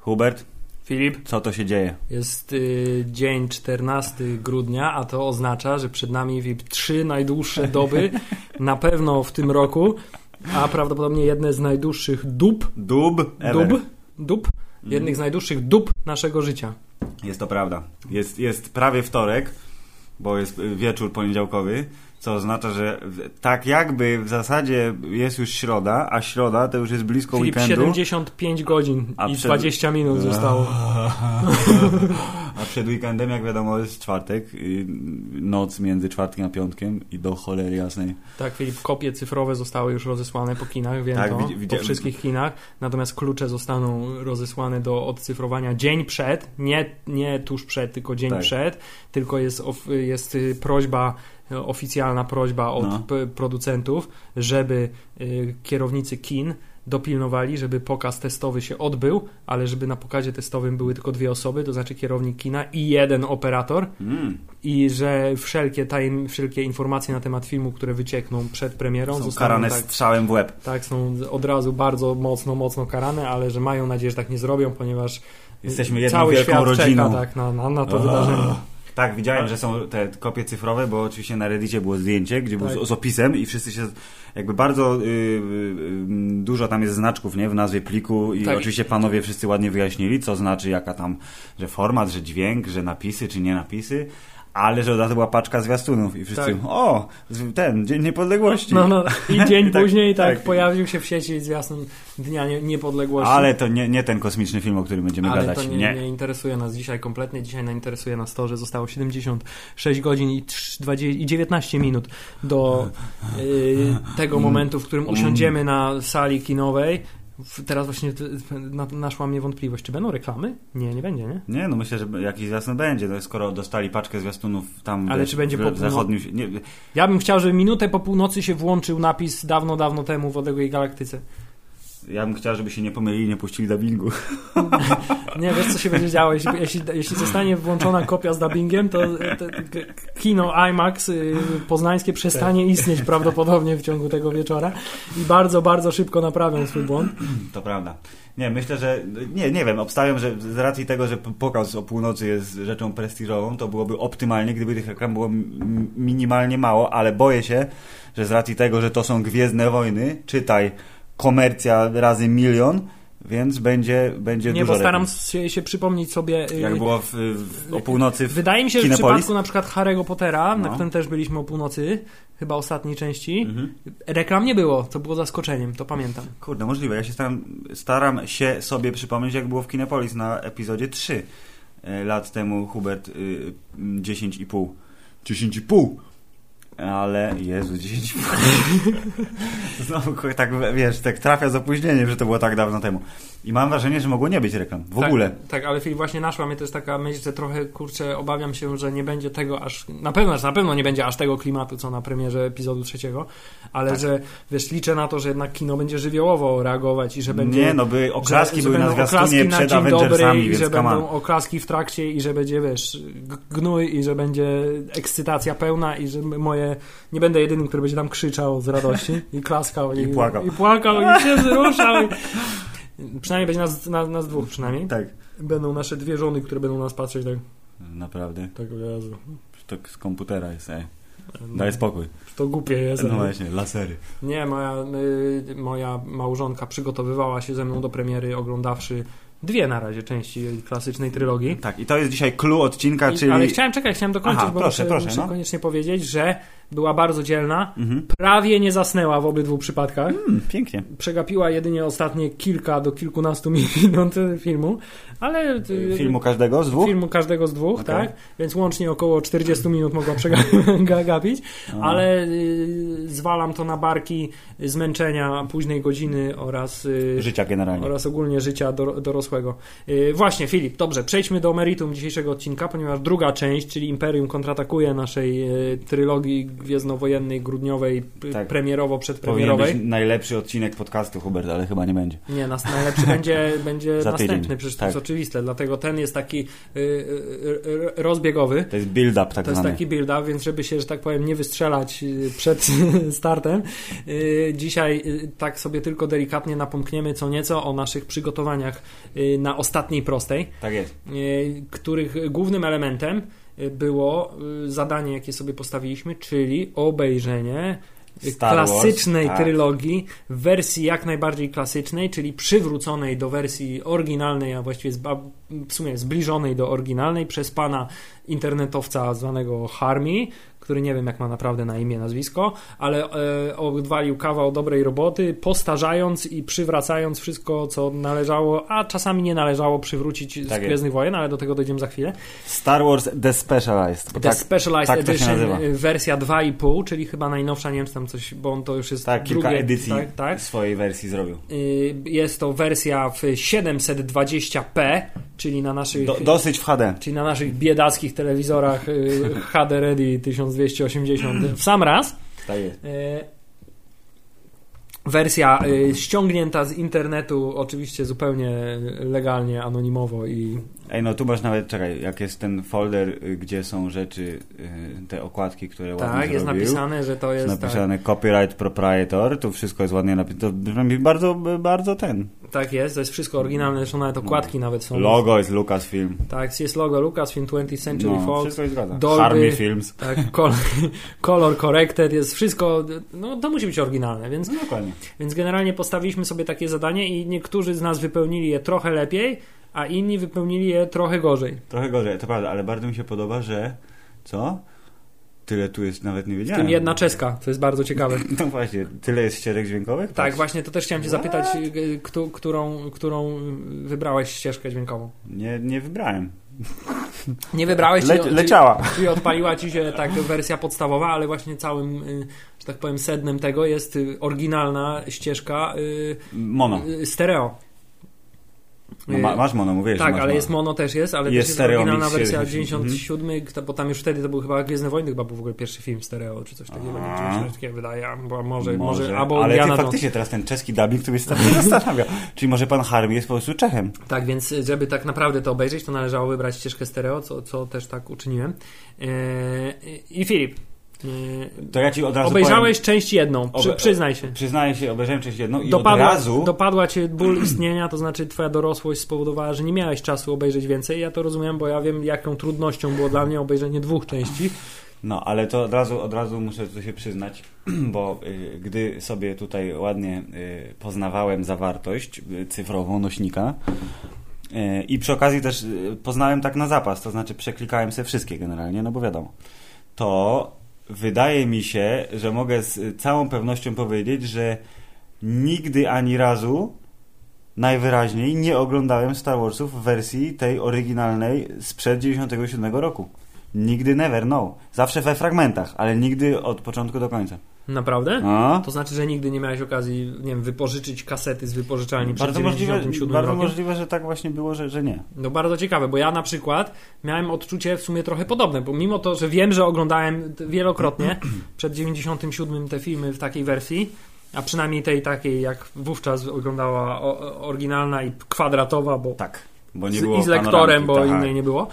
Hubert, Filip, co to się dzieje? jest y, dzień 14 grudnia, a to oznacza, że przed nami VIP trzy najdłuższe doby, na pewno w tym roku, a prawdopodobnie jedne z najdłuższych dób, Dub? Ever. dób, dób, jednych z najdłuższych dób naszego życia. Jest to prawda. Jest, jest prawie wtorek, bo jest wieczór poniedziałkowy, co oznacza, że tak jakby w zasadzie jest już środa, a środa to już jest blisko Filip, weekendu. 75 godzin i przed- 20 minut zostało. A przed weekendem, jak wiadomo, jest czwartek, noc między czwartkiem a piątkiem i do cholery jasnej. Tak, Filip, kopie cyfrowe zostały już rozesłane po kinach, wiem Tak, to, widzi- po wszystkich kinach, natomiast klucze zostaną rozesłane do odcyfrowania dzień przed, nie, nie tuż przed, tylko dzień Tak. przed, tylko jest, jest y, prośba, oficjalna prośba od No. producentów, żeby y, kierownicy kin dopilnowali, żeby pokaz testowy się odbył, ale żeby na pokazie testowym były tylko dwie osoby, to znaczy kierownik kina i jeden operator, Mm, i że wszelkie, tajem, wszelkie informacje na temat filmu, które wyciekną przed premierą, są zostaną karane tak, strzałem w łeb. tak, są od razu bardzo mocno, mocno karane, ale że mają nadzieję, że tak nie zrobią, ponieważ Jesteśmy jedną cały wielką świat rodziną. czeka tak, na, na, na to O. wydarzenie. Tak, widziałem, że są te kopie cyfrowe, bo oczywiście na Reddicie było zdjęcie, gdzie był Tak. z, z opisem i wszyscy się jakby bardzo y, y, y, dużo tam jest znaczków, nie, w nazwie pliku i Tak. oczywiście panowie wszyscy ładnie wyjaśnili, co znaczy jaka tam, że format, że dźwięk, że napisy czy nie napisy, ale że od razu była paczka zwiastunów i wszyscy, Tak. o, ten, Dzień Niepodległości. No, no, I dzień Tak, później tak, tak. pojawił się w sieci zwiastun Dnia Nie- Niepodległości. Ale to nie, nie ten kosmiczny film, o którym będziemy Ale gadać. to nie, nie interesuje nas dzisiaj kompletnie. Dzisiaj nas interesuje nas to, że zostało 76 godzin i, trz- 20, i 19 minut do y, tego momentu, w którym usiądziemy na sali kinowej. Teraz właśnie naszła mnie wątpliwość, czy będą reklamy? Nie, nie będzie, nie? Nie, no myślę, że jakiś zwiastun będzie, no, skoro dostali paczkę zwiastunów tam Ale wiesz, czy będzie w, po w północ- zachodnim... Nie, Ja bym chciał, żeby minutę po północy się włączył napis dawno, dawno temu w odległej galaktyce. Ja bym chciał, żeby się nie pomylili i nie puścili dubbingu. Nie, wiesz co się będzie działo, jeśli, jeśli, jeśli zostanie włączona kopia z dubbingiem, to, to kino IMAX y, poznańskie przestanie istnieć prawdopodobnie w ciągu tego wieczora i bardzo, bardzo szybko naprawią swój błąd. To prawda. Nie, myślę, że. Nie, nie wiem, obstawiam, że z racji tego, że pokaz o północy jest rzeczą prestiżową, to byłoby optymalnie, gdyby tych reklam było minimalnie mało, ale boję się, że z racji tego, że to są Gwiezdne Wojny, czytaj komercja razy milion, więc będzie, będzie Nie, dużo bo staram się, się przypomnieć sobie... y, Jak było w, w, o północy w Wydaje mi się, że w przypadku na przykład Harry'ego Pottera, na No. którym też byliśmy o północy, chyba ostatniej części, Mhm. reklam nie było, co było zaskoczeniem, to pamiętam. Kurde, możliwe. Ja się staram, staram się sobie przypomnieć, jak było w Kinepolis na epizodzie 3 e, lat temu, Hubert, y, mm, 10,5. 10,5! Ale, Jezu, 10,5. Znowu, tak, wiesz, tak trafia z opóźnieniem, że to było tak dawno temu. I mam wrażenie, że mogło nie być reklam. W tak, ogóle. Tak, ale Filip, właśnie naszła mnie też taka myśl, że trochę, kurczę, obawiam się, że nie będzie tego aż, na pewno, że na pewno nie będzie aż tego klimatu, co na premierze epizodu trzeciego, ale Tak. że, wiesz, liczę na to, że jednak kino będzie żywiołowo reagować i że będzie... nie, no by oklaski że, że były na będą oklaski zwiastunie na przed dobry Avengersami, i więc że on. będą oklaski w trakcie i że będzie, wiesz, gnój i że będzie ekscytacja pełna i że moje... Nie będę jedynym, który będzie tam krzyczał z radości i klaskał I płakał. I płakał i się wzruszał. I... Przynajmniej będzie nas, nas, nas dwóch przynajmniej. Tak. Będą nasze dwie żony, które będą nas patrzeć tak, Naprawdę. tak Jezu. To z komputera jest, ej. Daj spokój. To głupie jest. No właśnie, lasery. Nie, moja, y, moja małżonka przygotowywała się ze mną do premiery, oglądawszy dwie na razie części klasycznej trylogii. Tak, i to jest dzisiaj clue odcinka, I, czyli... Ale chciałem, czekaj, chciałem dokończyć, Aha, bo proszę, muszę, proszę, muszę no. koniecznie powiedzieć, że była bardzo dzielna, Mhm. prawie nie zasnęła w obydwu przypadkach. Mm, pięknie. Przegapiła jedynie ostatnie kilka do kilkunastu minut filmu, ale... y, Filmu każdego z dwóch? filmu każdego z dwóch, Okej. tak? Więc łącznie około 40 minut mogła przegapić, A. ale y, zwalam to na barki zmęczenia późnej godziny oraz, y, Życia generalnie. oraz ogólnie życia dor, dorosłego. Właśnie, Filip, dobrze, przejdźmy do meritum dzisiejszego odcinka, ponieważ druga część, czyli Imperium kontratakuje naszej trylogii gwiezdnowojennej, grudniowej, Tak. tak. premierowo, Powinien przedpremierowej. być najlepszy odcinek podcastu, Hubert, ale chyba nie będzie. Nie, nas, najlepszy będzie, będzie Za następny, tydzień. przecież to Tak. jest oczywiste, dlatego ten jest taki yy, yy, rozbiegowy. To jest build-up tak To jest taki build-up, więc żeby się, że tak powiem, nie wystrzelać y, przed startem, y, dzisiaj y, tak sobie tylko delikatnie napomkniemy co nieco o naszych przygotowaniach y, na ostatniej prostej, Tak jest. y, których głównym elementem y, było y, zadanie, jakie sobie postawiliśmy, czyli obejrzenie y, Star Wars, klasycznej tak. trylogii w wersji jak najbardziej klasycznej, czyli przywróconej do wersji oryginalnej, a właściwie w sumie zbliżonej do oryginalnej przez pana internetowca zwanego Harmi, który nie wiem jak ma naprawdę na imię, nazwisko, ale e, odwalił kawał dobrej roboty, postarzając i przywracając wszystko, co należało, a czasami nie należało przywrócić z Tak jest. Gwiezdnych Wojen, ale do tego dojdziemy za chwilę. Star Wars The Specialized. The tak, Specialized tak Edition, y, wersja 2,5, czyli chyba najnowsza, nie wiem tam coś, bo on to już jest tak, kilka drugie, edycji Tak, tak. swojej wersji zrobił. Y, Jest to wersja w 720p, czyli na naszych, Do, dosyć w HD. czyli na naszych biedackich telewizorach y, HD Ready 1280 w sam raz. Tak jest. Y, Wersja y, ściągnięta z internetu, oczywiście zupełnie legalnie, anonimowo i Ej, no tu masz nawet, czekaj, jak jest ten folder, y, gdzie są rzeczy, y, te okładki, które ładnie tak, jest zrobił. napisane, że to jest Jest tak, napisane copyright proprietor, tu wszystko jest ładnie napisane. To brzmi bardzo, bardzo ten. tak jest, to jest wszystko oryginalne, zresztą nawet okładki nawet są. Logo jest Lucasfilm. Tak, jest logo Lucasfilm 20th Century No, Fox. wszystko się zgadza. Dolby. Films. Tak, kolor, color corrected, jest wszystko, no to musi być oryginalne, więc, No dokładnie. więc generalnie postawiliśmy sobie takie zadanie i niektórzy z nas wypełnili je trochę lepiej, a inni wypełnili je trochę gorzej. Trochę gorzej, to prawda, ale bardzo mi się podoba, że co? Tyle tu jest, nawet nie W wiedziałem. tym jedna czeska, co jest bardzo ciekawe. No właśnie, tyle jest ścieżek dźwiękowych? Tak, właśnie to też chciałem Cię What? zapytać, któ- którą, którą wybrałeś ścieżkę dźwiękową. Nie, nie wybrałem. Nie wybrałeś, Le, czyli- leciała. Czyli odpaliła ci się tak wersja podstawowa, ale właśnie całym, y, że tak powiem, sednem tego jest y, oryginalna ścieżka y, Mono. stereo. No, ma, masz mono, mówiłeś, tak, ale mono. jest mono też jest, ale Jest też jest stereo oryginalna mix wersja 77. 97, bo tam już wtedy to był chyba Gwiezdne Wojny, chyba był w ogóle pierwszy film stereo, czy coś takiego, nie coś takiego wydaje, bo może, może, albo ale ty faktycznie teraz ten czeski dubbing mnie strasznie zastanawia. Czyli może pan Harvey jest po prostu Czechem. Tak, więc żeby tak naprawdę to obejrzeć, to należało wybrać ścieżkę stereo, co, co też tak uczyniłem. Eee, I Filip, To ja ci od razu obejrzałeś część jedną, przy, przyznaj się. powiem, przyznaję się, obejrzałem część jedną i Dopadła, od razu... dopadła cię ból istnienia, to znaczy twoja dorosłość spowodowała, że nie miałeś czasu obejrzeć więcej. Ja to rozumiem, bo ja wiem, jaką trudnością było dla mnie obejrzenie dwóch części. No, ale to od razu, od razu muszę tu się przyznać, bo y, gdy sobie tutaj ładnie y, poznawałem zawartość y, cyfrową nośnika y, i przy okazji też y, poznałem tak na zapas, to znaczy przeklikałem sobie wszystkie generalnie, no bo wiadomo, to wydaje mi się, że mogę z całą pewnością powiedzieć, że nigdy ani razu najwyraźniej nie oglądałem Star Warsów w wersji tej oryginalnej sprzed 97 roku. Nigdy never, no. Zawsze we fragmentach, ale nigdy od początku do końca. Naprawdę? A? To znaczy, że nigdy nie miałeś okazji, nie wiem, wypożyczyć kasety z wypożyczalni przed Bardzo możliwe, 97 bardzo rokiem? możliwe, że tak właśnie było, że, że nie. No bardzo ciekawe, bo ja na przykład miałem odczucie w sumie trochę podobne, bo mimo to, że wiem, że oglądałem wielokrotnie przed 97 te filmy w takiej wersji, a przynajmniej tej takiej, jak wówczas oglądała oryginalna i kwadratowa, bo Tak. Bo nie z, było i z lektorem, bo tak. innej nie było,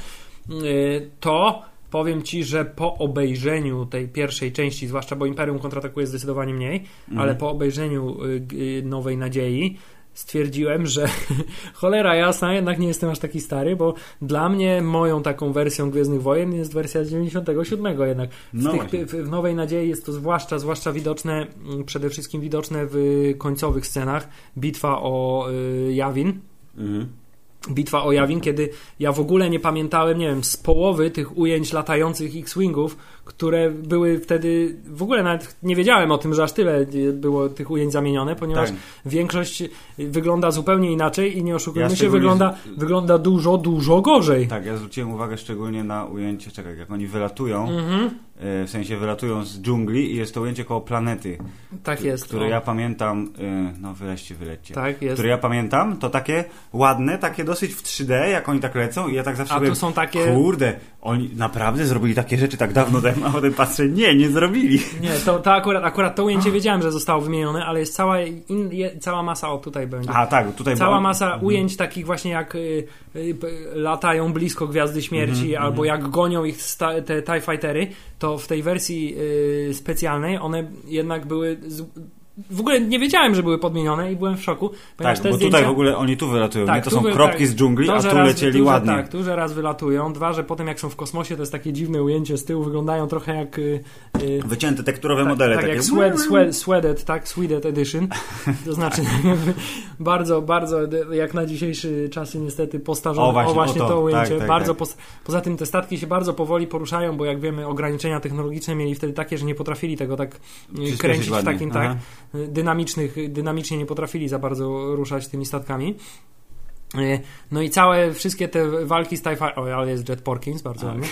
yy, to powiem Ci, że po obejrzeniu tej pierwszej części, zwłaszcza bo Imperium kontratakuje zdecydowanie mniej, Mhm. ale po obejrzeniu y, y, Nowej Nadziei stwierdziłem, że cholera jasna, jednak nie jestem aż taki stary, bo dla mnie moją taką wersją Gwiezdnych Wojen jest wersja z 97 jednak. W, No tych, w Nowej Nadziei jest to zwłaszcza, zwłaszcza widoczne, mm, przede wszystkim widoczne w końcowych scenach. Bitwa o y, Jawin, Mhm. Bitwa o Jawin, kiedy ja w ogóle nie pamiętałem, nie wiem, z połowy tych ujęć latających X-Wingów, które były wtedy, w ogóle nawet nie wiedziałem o tym, że aż tyle było tych ujęć zamienione, ponieważ Tak. większość wygląda zupełnie inaczej i nie oszukujmy Ja się, wygląda, wygląda dużo, dużo gorzej. Tak, ja zwróciłem uwagę szczególnie na ujęcie, czekaj, jak oni wylatują Mhm. w sensie wylatują z dżungli i jest to ujęcie koło planety. Tak jest. Które o. ja pamiętam, y, no wylećcie, wylećcie. Tak jest. Które ja pamiętam, to takie ładne, takie dosyć w 3D, jak oni tak lecą i ja tak zawsze A tu są takie... kurde, oni naprawdę zrobili takie rzeczy tak dawno temu, a potem patrzę, nie, nie zrobili. Nie, to, to akurat, akurat to ujęcie wiedziałem, że zostało wymienione, ale jest cała, in, je, cała masa, o tutaj będzie. A tak, tutaj Cała było- masa Mhm. ujęć takich właśnie jak y, y, latają blisko Gwiazdy Śmierci Mhm, albo jak gonią ich sta, te TIE Fightery, to w tej wersji y, specjalnej one jednak były... Z, w ogóle nie wiedziałem, że były podmienione i byłem w szoku, ponieważ Tak, bo zdjęcia... tutaj w ogóle oni tu wylatują, nie? To są wy- kropki tak, z dżungli, to, a tu lecieli tu, ładnie. Tak, tu, że raz wylatują, dwa, że potem jak są w kosmosie, to jest takie dziwne ujęcie z tyłu, wyglądają trochę jak... Y, y, Wycięte tekturowe tak, modele tak takie. jak sweat, Sweated, tak? Sweated Edition. To znaczy bardzo, bardzo jak na dzisiejsze czasy niestety postarzone. O, właśnie, właśnie o to, to, ujęcie. tak, tak, bardzo tak. Pos, poza tym te statki się bardzo powoli poruszają, bo jak wiemy ograniczenia technologiczne mieli wtedy takie, że nie potrafili tego tak y, kręcić w takim Aha. tak dynamicznych, dynamicznie nie potrafili za bardzo ruszać tymi statkami. Y, No i całe, wszystkie te walki z TIE Fighter, o, ale jest Jet Porkins, bardzo Tak. ładnie,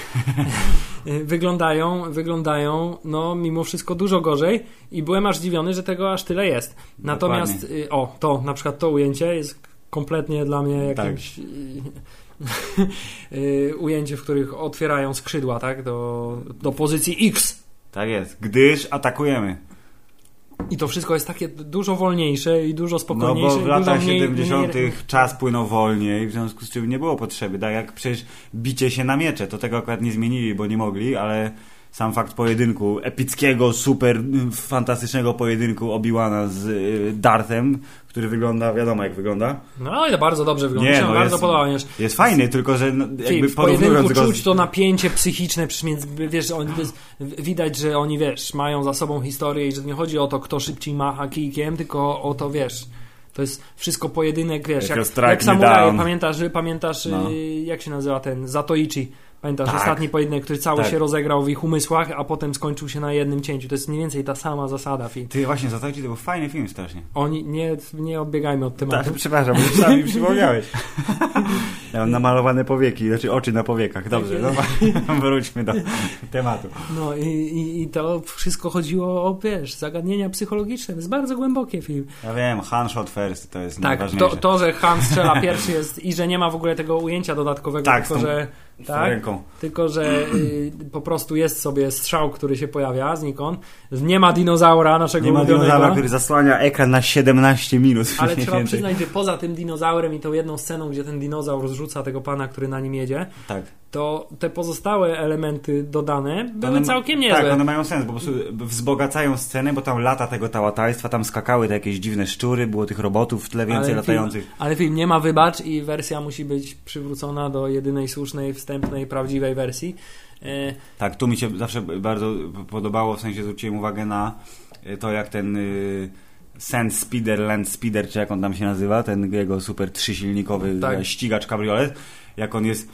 Y, wyglądają, wyglądają, no mimo wszystko dużo gorzej i byłem aż zdziwiony, że tego aż tyle jest. Natomiast, y, o, to, na przykład to ujęcie jest kompletnie dla mnie Tak. jakimś y, ujęcie, w których otwierają skrzydła, tak, do, do pozycji X. Tak jest, gdyż atakujemy. I to wszystko jest takie dużo wolniejsze i dużo No spokojniejsze. bo w latach dużo mniej, 70. mniej, czas płynął wolniej, w związku z czym nie było potrzeby. Tak jak przecież bicie się na miecze, to tego akurat nie zmienili, bo nie mogli, ale sam fakt pojedynku, epickiego, super fantastycznego pojedynku Obi-Wana z y, Darthem, który wygląda, wiadomo jak wygląda. No to bardzo dobrze wygląda. Nie, no bardzo jest- podoba. Wiesz, Jest fajny, tylko że no, jakby w pojedynku go czuć to napięcie psychiczne, przecież wiesz, wiesz, widać, że oni, wiesz, mają za sobą historię i że nie chodzi o to, kto szybciej macha kijkiem, tylko o to, wiesz, to jest wszystko pojedynek, wiesz, jak, jak samuraje, down. pamiętasz, pamiętasz No. y, jak się nazywa ten, Zatoichi, pamiętasz, Tak. ostatni pojedynek, który cały Tak. się rozegrał w ich umysłach, a potem skończył się na jednym cięciu, to jest mniej więcej ta sama zasada film. Ty właśnie, Zatajci to był fajny film strasznie. Oni, nie, nie odbiegajmy od tematu. Tak, przepraszam, bo już sam mi przypomniałeś. Ja mam namalowane powieki, znaczy oczy na powiekach. Dobrze, no, wróćmy do tematu. No i, i, i to wszystko chodziło o, wiesz, zagadnienia psychologiczne. To jest bardzo głębokie film. Ja wiem, Han shot first to jest Tak, najważniejsze. to, to, że Han strzela pierwszy jest i że nie ma w ogóle tego ujęcia dodatkowego, Tak, tylko, tą- że, tak, ręką. tylko że y, po prostu jest sobie strzał, który się pojawia znikąd. Nie ma dinozaura naszego Nie ma dinozaura, który zasłania ekran na 17 minut. Ale trzeba więcej. przyznać, że poza tym dinozaurem i tą jedną sceną, gdzie ten dinozaur zrzuca tego pana, który na nim jedzie, Tak. to te pozostałe elementy dodane były one- całkiem niezłe. Tak, one mają sens, bo po prostu wzbogacają scenę, bo tam lata tego tałataństwa, tam skakały te jakieś dziwne szczury, było tych robotów w tle więcej Ale latających. Film, ale film nie ma wybacz i wersja musi być przywrócona do jedynej słusznej, wstępnej, prawdziwej wersji. E, Tak, tu mi się zawsze bardzo podobało, w sensie zwróciłem uwagę na to, jak ten y, Sand Speeder, Land Speeder, czy jak on tam się nazywa, ten jego super trzysilnikowy Tak. e, ścigacz kabriolet, jak on jest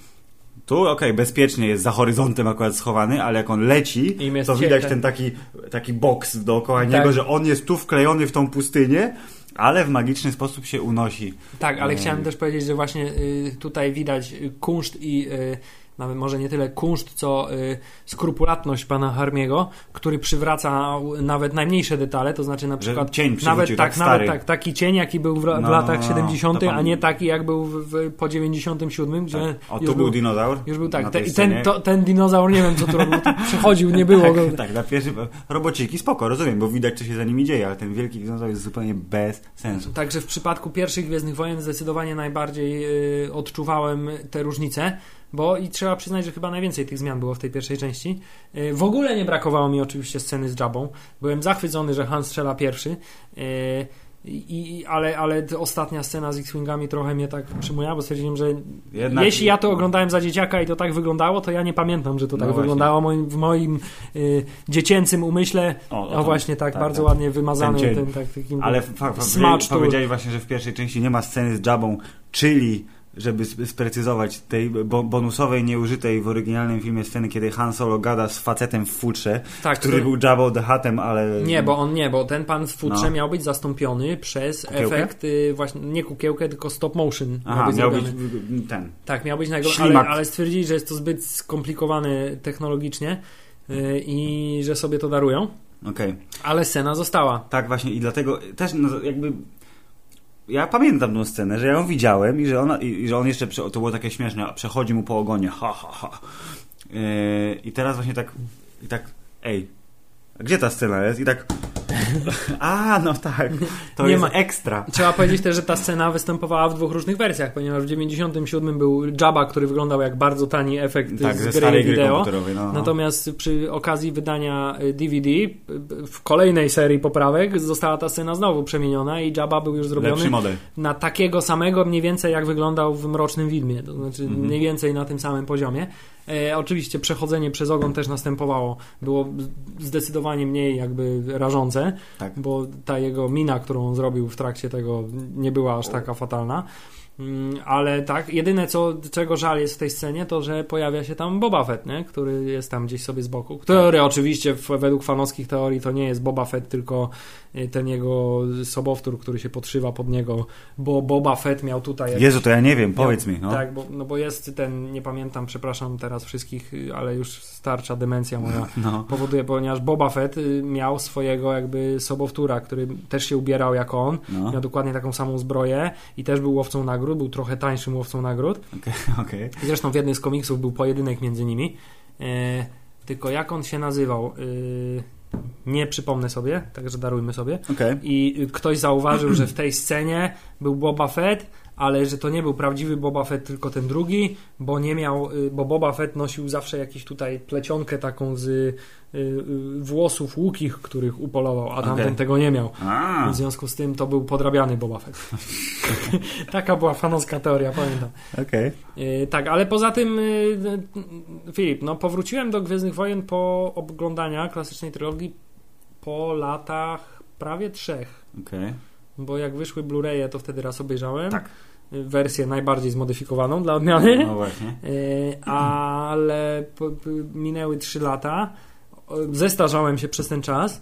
tu, okej, bezpiecznie jest za horyzontem akurat schowany, ale jak on leci, to widać ten- ten taki, taki boks dookoła Tak. niego, że on jest tu wklejony w tą pustynię, ale w magiczny sposób się unosi. tak, ale E, chciałem też powiedzieć, że właśnie y, tutaj widać y, kunszt i y, nawet może nie tyle kunszt, co y, skrupulatność pana Harmiego, który przywraca nawet najmniejsze detale, to znaczy na przykład cień nawet tak, tak nawet tak, taki cień, jaki był w, w No, no, latach no, no. 70., To pan- a nie taki, jak był w, w, po 97, gdzie Tak. O, już tu był dinozaur. Już był tak. Te, I ten, to, ten dinozaur, nie wiem co tu robił, przechodził, nie było go. Tak, tak, na pierwszy robociki spoko, rozumiem, bo widać co się za nimi dzieje, ale ten wielki dinozaur jest zupełnie bez sensu. Także w przypadku pierwszych Gwiezdnych Wojen zdecydowanie najbardziej y, odczuwałem te różnice, bo i trzeba przyznać, że chyba najwięcej tych zmian było w tej pierwszej części. Y, w ogóle nie brakowało mi oczywiście sceny z Jabą. Byłem zachwycony, że Han strzela pierwszy. Y, i, ale, ale ta ostatnia scena z X-Wingami trochę mnie tak przymujała, bo stwierdziłem, że Jednak- jeśli ja to oglądałem za dzieciaka i to tak wyglądało, to ja nie pamiętam, że to No tak właśnie. wyglądało. Moim, w moim y, dziecięcym umyśle, O, o, o, to- właśnie tak, tak, bardzo tak. ładnie wymazany Ten ten, tak, takim Ale fa- fa- tu. powiedziałeś właśnie, że w pierwszej części nie ma sceny z Jabą, czyli żeby sp- sprecyzować tej bo- bonusowej, nieużytej w oryginalnym filmie sceny, kiedy Han Solo gada z facetem w futrze, Tak, który był Jabba the Huttem, ale... Nie, bo on nie, bo ten pan w futrze No. miał być zastąpiony przez Kukiełkę? efekt y, właśnie nie kukiełkę, tylko stop motion. Aha, miał miał być ten. Tak, miał być najgorszy, ale, ale stwierdzili, że jest to zbyt skomplikowane technologicznie. y, i że sobie to darują. Okej. Ale scena została. Tak właśnie i dlatego też no, jakby ja pamiętam tą scenę, że ja ją widziałem i że, ona, i, i że on jeszcze, to było takie śmieszne, przechodzi mu po ogonie, ha, ha, ha. Yy, I teraz właśnie tak, i tak, ej, gdzie ta scena jest? I tak, a, no tak, to Nie jest ma- ekstra. Trzeba powiedzieć też, że ta scena występowała w dwóch różnych wersjach, ponieważ w 97 był Jabba, który wyglądał jak bardzo tani efekt Tak, z gry wideo. komputerowej, no. Natomiast przy okazji wydania y, DVD y, w kolejnej serii poprawek została ta scena znowu przemieniona i Jabba był już zrobiony na takiego samego mniej więcej jak wyglądał w Mrocznym Widmie, to znaczy Mhm. mniej więcej na tym samym poziomie. E, oczywiście przechodzenie przez ogon też następowało, było zdecydowanie mniej jakby rażące, Tak. bo ta jego mina, którą on zrobił w trakcie tego nie była aż taka fatalna. Mm, Ale tak, jedyne co, czego żal jest w tej scenie, to że pojawia się tam Boba Fett, nie? który jest tam gdzieś sobie z boku. Teoria oczywiście, w, według fanowskich teorii, to nie jest Boba Fett, tylko y, ten jego sobowtór, który się podszywa pod niego, bo Boba Fett miał tutaj... jakiś- Jezu, to ja nie wiem, powiedz mi. No. Tak, bo, no bo jest ten, nie pamiętam, przepraszam teraz wszystkich, y, ale już starcza demencja moja No. powoduje, ponieważ Boba Fett y, miał swojego jakby sobowtóra, który też się ubierał jako on, No. miał dokładnie taką samą zbroję i też był łowcą nagród, był trochę tańszym łowcą nagród. Okej. I zresztą w jednym z komiksów był pojedynek między nimi. E, tylko jak on się nazywał? Y, nie przypomnę sobie, także darujmy sobie. Okej. I ktoś zauważył, że w tej scenie był Boba Fett, ale że to nie był prawdziwy Boba Fett, tylko ten drugi, bo nie miał, y, bo Boba Fett nosił zawsze jakiś tutaj plecionkę taką z y, y, włosów łukich, których upolował, a tamten Okej. tego nie miał. A, W związku z tym to był podrabiany Boba Fett. Taka była fanowska teoria, pamiętam. okej. Yy, tak, ale poza tym, Filip, no powróciłem do Gwiezdnych Wojen po oglądania klasycznej trylogii po latach prawie trzech. Okej. Bo jak wyszły Blu-raye, to wtedy raz obejrzałem. Tak. Wersję najbardziej zmodyfikowaną dla odmiany. No właśnie. Yy, ale minęły trzy lata. Zestarzałem się przez ten czas.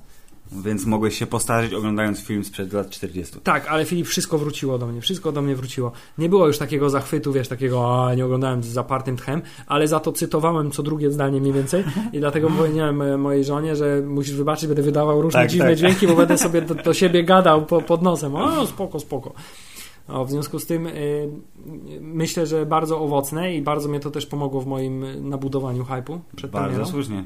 Więc mogłeś się postarzyć oglądając film sprzed lat 40. Tak, ale Filip, wszystko wróciło do mnie, wszystko do mnie wróciło. Nie było już takiego zachwytu, wiesz, takiego, a nie oglądałem z zapartym tchem, ale za to cytowałem co drugie zdanie mniej więcej i dlatego powiedziałem e, mojej żonie, że musisz wybaczyć, będę wydawał różne Tak, dziwne tak. dźwięki, bo będę sobie do, do siebie gadał po, pod nosem. O, spoko, spoko. O, w związku z tym y, myślę, że bardzo owocne i bardzo mnie to też pomogło w moim y, nabudowaniu hypu przed Bardzo premierą. słusznie.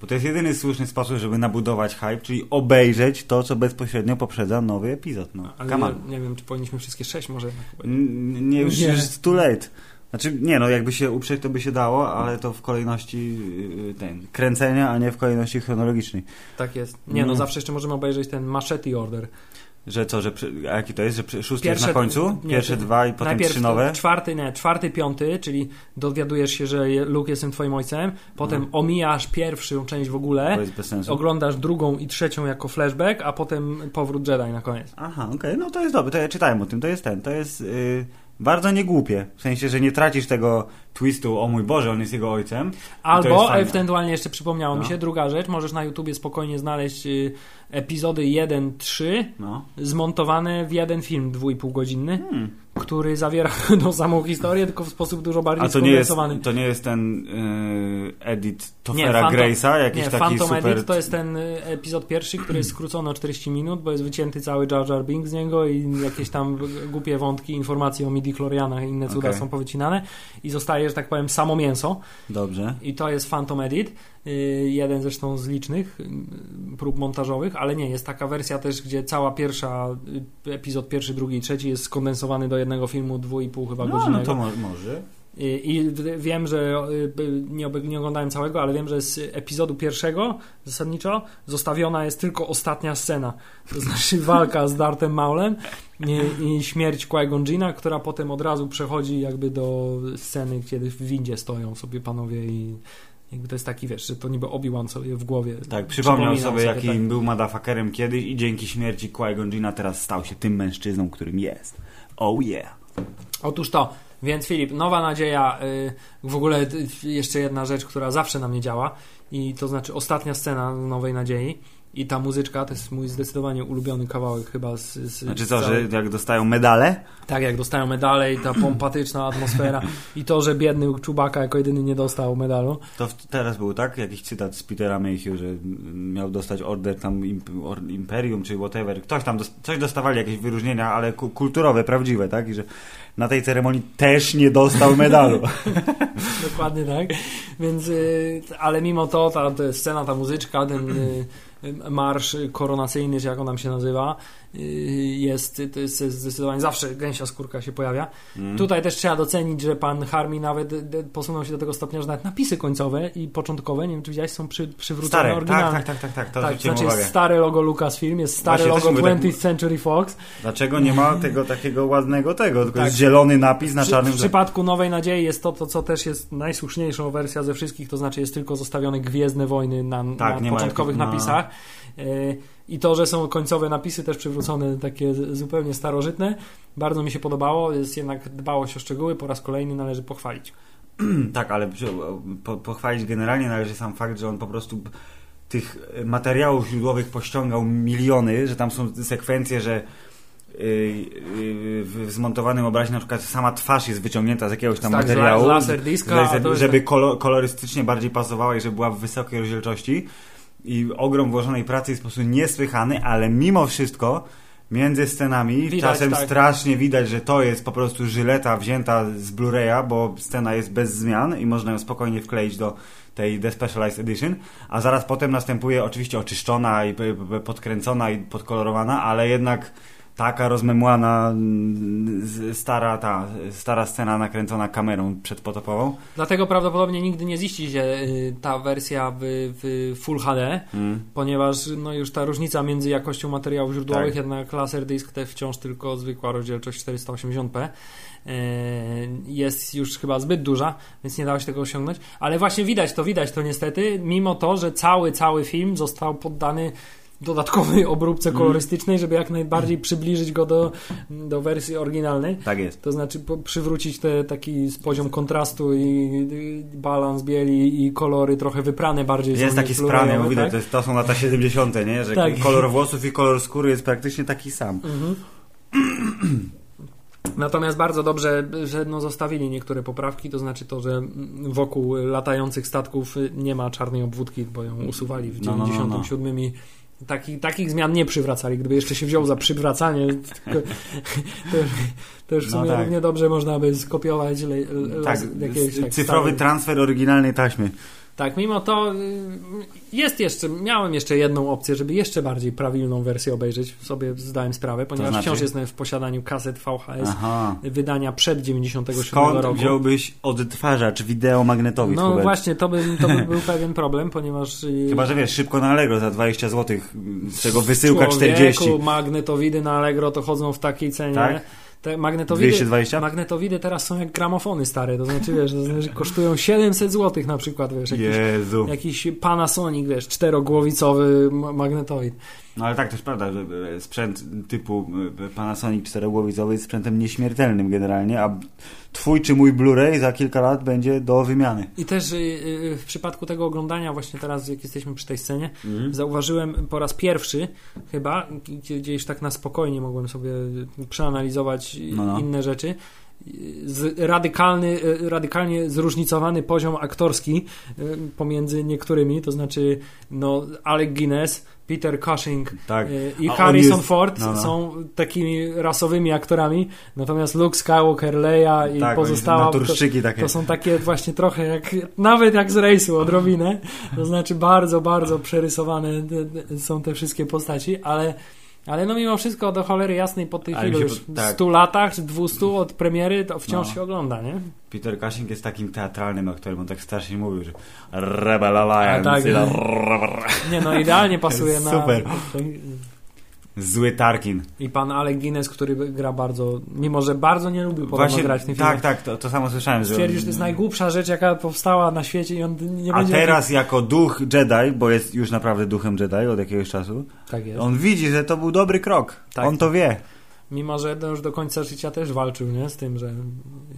Bo to jest jedyny słuszny sposób, żeby nabudować hype, czyli obejrzeć to, co bezpośrednio poprzedza nowy epizod. No, Ale nie, nie wiem, czy powinniśmy wszystkie sześć może N- Nie, już Nie. jest too late. Znaczy, nie no, jakby się uprzeć, to by się dało, ale to w kolejności yy, ten, kręcenia, a nie w kolejności chronologicznej. Tak jest. Nie, no Nie. zawsze jeszcze możemy obejrzeć ten Machete Order. Że co, że a jaki to jest, że szósty Pierwsze- jest na końcu? nie, Pierwsze to- dwa i potem trzy nowe? czwarty, nie, czwarty, piąty, czyli dowiadujesz się, że Luke jestem twoim ojcem, potem No. omijasz pierwszą część w ogóle, To jest bez sensu. oglądasz drugą i trzecią jako flashback, a potem powrót Jedi na koniec. Aha, okej, no to jest dobre, to ja czytałem o tym, to jest ten, to jest yy, bardzo niegłupie, w sensie, że nie tracisz tego twistu, o mój Boże, on jest jego ojcem. Albo ewentualnie jeszcze przypomniało mi No. się druga rzecz, możesz na YouTubie spokojnie znaleźć y, epizody 1-3 No. zmontowane w jeden film dwójpółgodzinny, Hmm. Który zawiera tą samą historię, tylko w sposób dużo bardziej A to nie, jest, to nie jest ten yy, edit Tofera Grace'a, jakiś nie, taki Phantom super... Edit to jest ten y, epizod pierwszy, który jest skrócony o 40 minut, bo jest wycięty cały Jar Jar Binks z niego i jakieś tam głupie wątki, informacje o midi-chlorianach i inne cuda Okej. są powycinane. I zostaje, że tak powiem, samo mięso. Dobrze. i to jest Phantom Edit, jeden zresztą z licznych y, prób montażowych, ale nie, jest taka wersja też, gdzie cała pierwsza, y, epizod pierwszy, drugi i trzeci jest skondensowany do jednego filmu, dwu i pół chyba No, no godzinnego. to mo może. I, I wiem, że y, nie, nie oglądałem całego, ale wiem, że z epizodu pierwszego zasadniczo zostawiona jest tylko ostatnia scena. To znaczy walka z Dartem Maulem i, i śmierć Jinna, która potem od razu przechodzi jakby do sceny, kiedy w windzie stoją sobie panowie i jakby to jest taki, wiesz, że to niby Obi-Wan sobie w głowie Tak, przypomniał przypominał sobie, jakim tak. był motherfuckerem kiedyś i dzięki śmierci Qui-Gon teraz stał się tym mężczyzną, którym jest. Oh yeah. Otóż to, więc Filip, nowa nadzieja, y, w ogóle jeszcze jedna rzecz, która zawsze na mnie działa i to znaczy ostatnia scena Nowej Nadziei I ta muzyczka to jest mój zdecydowanie ulubiony kawałek chyba z... z Znaczy co, całej- że jak dostają medale? Tak, jak dostają medale i ta pompatyczna atmosfera i to, że biedny Czubaka jako jedyny nie dostał medalu. To teraz był tak? Jakiś cytat z Petera Mayhew, że miał dostać order tam imp, or, Imperium czy whatever. Ktoś tam dos, coś dostawali, jakieś wyróżnienia, ale ku, kulturowe, prawdziwe, tak? I że na tej ceremonii też nie dostał medalu. Dokładnie tak. Więc, y, ale mimo to ta, ta scena, ta muzyczka, ten y, marsz koronacyjny, czy jak on nam się nazywa, jest, to jest zdecydowanie zawsze gęsia skórka się pojawia. Mm. Tutaj też trzeba docenić, że pan Harmi nawet y, y, posunął się do tego stopnia, że nawet napisy końcowe i początkowe, nie wiem czy widziałeś, są przy, przywrócone Stare, oryginalne. tak, tak, tak, tak, tak, to Tak, znaczy jest stare logo Lucasfilm, jest stare Właśnie, logo mówię, tak- 20th Century Fox. Dlaczego nie ma tego takiego ładnego tego, tylko Tak. jest zielony napis na Przy, czarnym w przypadku Nowej Nadziei jest to, to, co też jest najsłuszniejszą wersją ze wszystkich, to znaczy jest tylko zostawione Gwiezdne Wojny na, Tak, na początkowych jakich- no. napisach. Y, I to, że są końcowe napisy też przywrócone, takie zupełnie starożytne, bardzo mi się podobało. Jest jednak dbałość o szczegóły, po raz kolejny należy pochwalić. Tak, ale po, pochwalić generalnie należy sam fakt, że on po prostu tych materiałów źródłowych pościągał miliony, że tam są sekwencje, że yy, yy, w zmontowanym obrazie na przykład sama twarz jest wyciągnięta z jakiegoś tam Tak, materiału, la- z laserdiska, a żeby, żeby kolo, kolorystycznie bardziej pasowała i żeby była w wysokiej rozdzielczości i ogrom włożonej pracy jest po prostu niesłychany, ale mimo wszystko między scenami Widać, czasem tak. strasznie widać, że to jest po prostu żyleta wzięta z Blu-raya, bo scena jest bez zmian i można ją spokojnie wkleić do tej The Specialized Edition, a zaraz potem następuje oczywiście oczyszczona i podkręcona i podkolorowana, ale jednak taka rozmemłana mm, stara ta stara scena nakręcona kamerą przedpotopową. Dlatego prawdopodobnie nigdy nie ziści się y, ta wersja w, w Full HD, Mm. ponieważ no już ta różnica między jakością materiałów źródłowych, Tak. jednak Laserdisc to wciąż tylko zwykła rozdzielczość 480p e, jest już chyba zbyt duża, więc nie dało się tego osiągnąć, ale właśnie widać to, widać to niestety, mimo to, że cały, cały film został poddany dodatkowej obróbce Mm. kolorystycznej, żeby jak najbardziej przybliżyć go do, do wersji oryginalnej. Tak jest. To znaczy przywrócić te, taki poziom kontrastu i, i balans bieli i kolory trochę wyprane bardziej. Jest taki sprany, widać, tak? to, jest, to są lata 70., nie? Że Tak. kolor włosów i kolor skóry jest praktycznie taki sam. Mhm. Natomiast bardzo dobrze, że no zostawili niektóre poprawki, to znaczy to, że wokół latających statków nie ma czarnej obwódki, bo ją usuwali w No, no, no, no. 97 i taki, takich zmian nie przywracali. Gdyby jeszcze się wziął za przywracanie, to, już- to już w No sumie tak. równie dobrze można by skopiować le, le, Tak, jakiegoś tak cyfrowy transfer oryginalnej taśmy. Tak, mimo to y, jest jeszcze, miałem jeszcze jedną opcję, żeby jeszcze bardziej prawilną wersję obejrzeć. Sobie zdałem sprawę, ponieważ znaczy? wciąż jestem w posiadaniu kaset VHS Aha. wydania przed 97 Skąd roku. wziąłbyś odtwarzacz wideomagnetowy? No Hubert? właśnie, to by, to by był pewien problem, ponieważ y, Chyba, że wiesz, szybko na Allegro za 20 zł, z czego wysyłka człowieku, 40. magnetowidy na Allegro to chodzą w takiej cenie. Tak? Te magnetowidy, 220? magnetowidy teraz są jak gramofony stare, to znaczy, wiesz, to znaczy kosztują 700 zł na przykład, wiesz, jakiś, Jezu. jakiś Panasonic, wiesz, czterogłowicowy ma- magnetowid. No ale tak, jest prawda, że e, sprzęt typu e, Panasonic czterogłowicowy jest sprzętem nieśmiertelnym generalnie, a twój czy mój Blu-ray za kilka lat będzie do wymiany. I też y, w przypadku tego oglądania, właśnie teraz, jak jesteśmy przy tej scenie, Mhm. zauważyłem po raz pierwszy chyba, gdzie, gdzieś tak na spokojnie mogłem sobie przeanalizować No, no. inne rzeczy. Radykalny, radykalnie zróżnicowany poziom aktorski pomiędzy niektórymi, to znaczy no, Alec Guinness, Peter Cushing Tak. y, i A on Harrison jest- Ford no, no. są takimi rasowymi aktorami, natomiast Luke Skywalker, Leia i tak, pozostała to, to są takie właśnie trochę jak, nawet jak z rejsu odrobinę, to znaczy bardzo, bardzo przerysowane są te wszystkie postaci, ale, ale no mimo wszystko do cholery jasnej po tych ilu już po- tak. 100 latach, czy 200 od premiery, to wciąż No. się ogląda, nie? Peter Cushing jest takim teatralnym aktorem, on tak strasznie mówił, że Rebel Alliance, tak, Nie no, idealnie pasuje na... Super. Zły Tarkin. I pan Alec Guinness, który gra bardzo, mimo że bardzo nie lubił Właśnie, grać w tym filmie. tak, tak, to, to samo słyszałem. Stwierdził, że to jest najgłupsza rzecz, jaka powstała na świecie i on nie A będzie... teraz jako duch Jedi, bo jest już naprawdę duchem Jedi od jakiegoś czasu, Tak jest. on widzi, że to był dobry krok. Tak. On to wie. Mimo, że no już do końca życia też walczył, nie? Z tym, że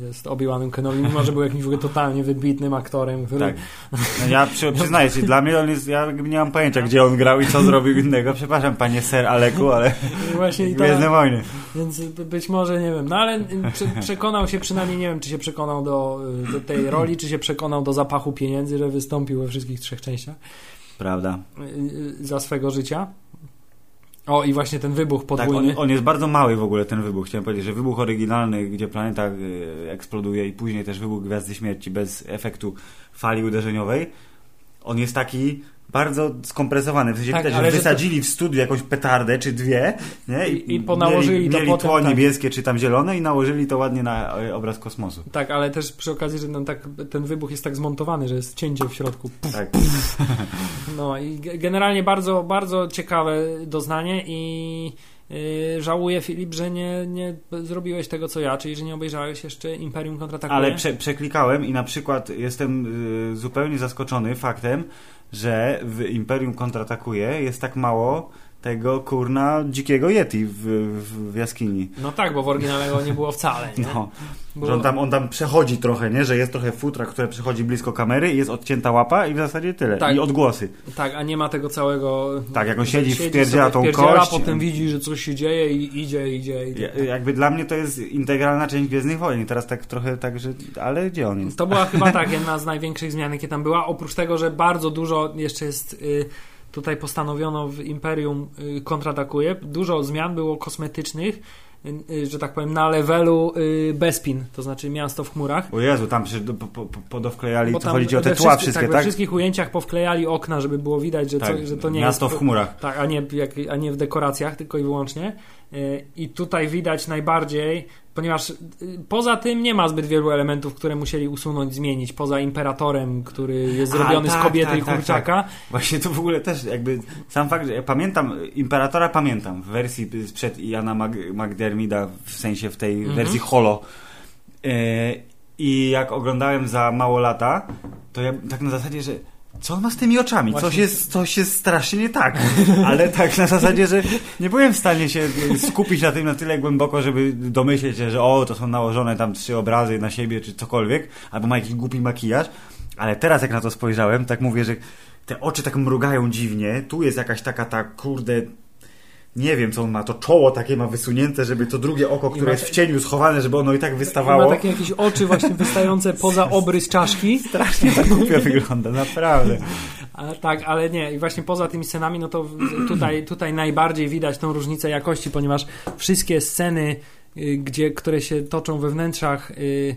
jest Obi-Wanem Kenobi, mimo, że był jakimś w ogóle totalnie wybitnym aktorem, który... Tak. No ja przy, przyznaję ci, dla mnie on jest, ja nie mam pojęcia, gdzie on grał i co zrobił innego. Przepraszam, panie Ser Aleku, ale właśnie Gwiezdne to, Wojny. Więc być może, nie wiem, no ale prze, przekonał się przynajmniej, nie wiem, czy się przekonał do, do tej roli, czy się przekonał do zapachu pieniędzy, że wystąpił we wszystkich trzech częściach Prawda. y, za swego życia. O, i właśnie ten wybuch Tak, podwójny. on, on jest bardzo mały w ogóle ten wybuch. Chciałem powiedzieć, że wybuch oryginalny, gdzie planeta y, eksploduje i później też wybuch Gwiazdy Śmierci bez efektu fali uderzeniowej, on jest taki bardzo skompresowany. W sensie Tak, widać, że wysadzili w studiu jakąś petardę czy dwie nie? I- i ponałożyli mieli, to mieli potem, tło tak. niebieskie czy tam zielone i nałożyli to ładnie na y, obraz kosmosu. Tak, ale też przy okazji, że no, tak, ten wybuch jest tak zmontowany, że jest cięcie w środku. Tak. No i ge- generalnie bardzo, bardzo ciekawe doznanie i żałuję Filip, że nie, nie zrobiłeś tego co ja, czyli że nie obejrzałeś jeszcze Imperium kontratakuje. Ale prze, przeklikałem i na przykład jestem y, zupełnie zaskoczony faktem, że w Imperium kontratakuje jest tak mało tego kurna dzikiego Yeti w, w, jaskini. No tak, bo w oryginale go nie było wcale. Nie? No, Było- że on tam, on tam przechodzi trochę, nie? Że jest trochę futra, które przechodzi blisko kamery i jest odcięta łapa i w zasadzie tyle. Tak. I odgłosy. Tak, a nie ma tego całego... Tak, jak on że siedzi, wpierdziela tą wpierdziela, kość. potem widzi, że coś się dzieje i idzie, idzie, idzie. Ja- Jakby dla mnie to jest integralna część Gwiezdnych Wojen. I teraz tak trochę tak, że... Ale gdzie on jest? To była chyba tak jedna z największych zmian, jakie tam była. Oprócz tego, że bardzo dużo jeszcze jest y, tutaj postanowiono w Imperium y, kontratakuje. Dużo zmian było kosmetycznych, y, y, że tak powiem, na levelu Bespin, to znaczy miasto w chmurach. O Jezu, tam przy, po, po, po- podowklejali, Bo to tam chodzi o te tła wszystkie, tak? tak? We wszystkich ujęciach powklejali okna, żeby było widać, że, tak. co, że to nie Miasto jest... w chmurach. Tak, a nie, jak, a nie w dekoracjach, tylko i wyłącznie. Y, I tutaj widać najbardziej, ponieważ y, poza tym nie ma zbyt wielu elementów, które musieli usunąć, zmienić. Poza imperatorem, który jest A, zrobiony tak, z kobiety tak, i tak, kurczaka. Właśnie to w ogóle też jakby sam fakt, że ja pamiętam, Imperatora pamiętam w wersji sprzed Iana Mag McDermida, w sensie w tej Mhm. wersji holo. E, I jak oglądałem za mało lata, to ja tak na zasadzie, że co on ma z tymi oczami? Coś jest, coś jest strasznie nie tak. Ale tak na zasadzie, że nie byłem w stanie się skupić na tym na tyle głęboko, żeby domyśleć się, że o, to są nałożone tam trzy obrazy na siebie, czy cokolwiek, albo ma jakiś głupi makijaż. Ale teraz jak na to spojrzałem, tak mówię, że te oczy tak mrugają dziwnie, tu jest jakaś taka ta, kurde, nie wiem co on ma, to czoło takie ma wysunięte, żeby to drugie oko, które ma jest w cieniu schowane, żeby ono i tak Ma wystawało. takie jakieś oczy właśnie wystające poza obrys czaszki. Strasznie tak głupio wygląda, naprawdę. A, tak, ale nie. I właśnie poza tymi scenami, no to tutaj, tutaj najbardziej widać tą różnicę jakości, ponieważ wszystkie sceny, y, gdzie, które się toczą we wnętrzach, y,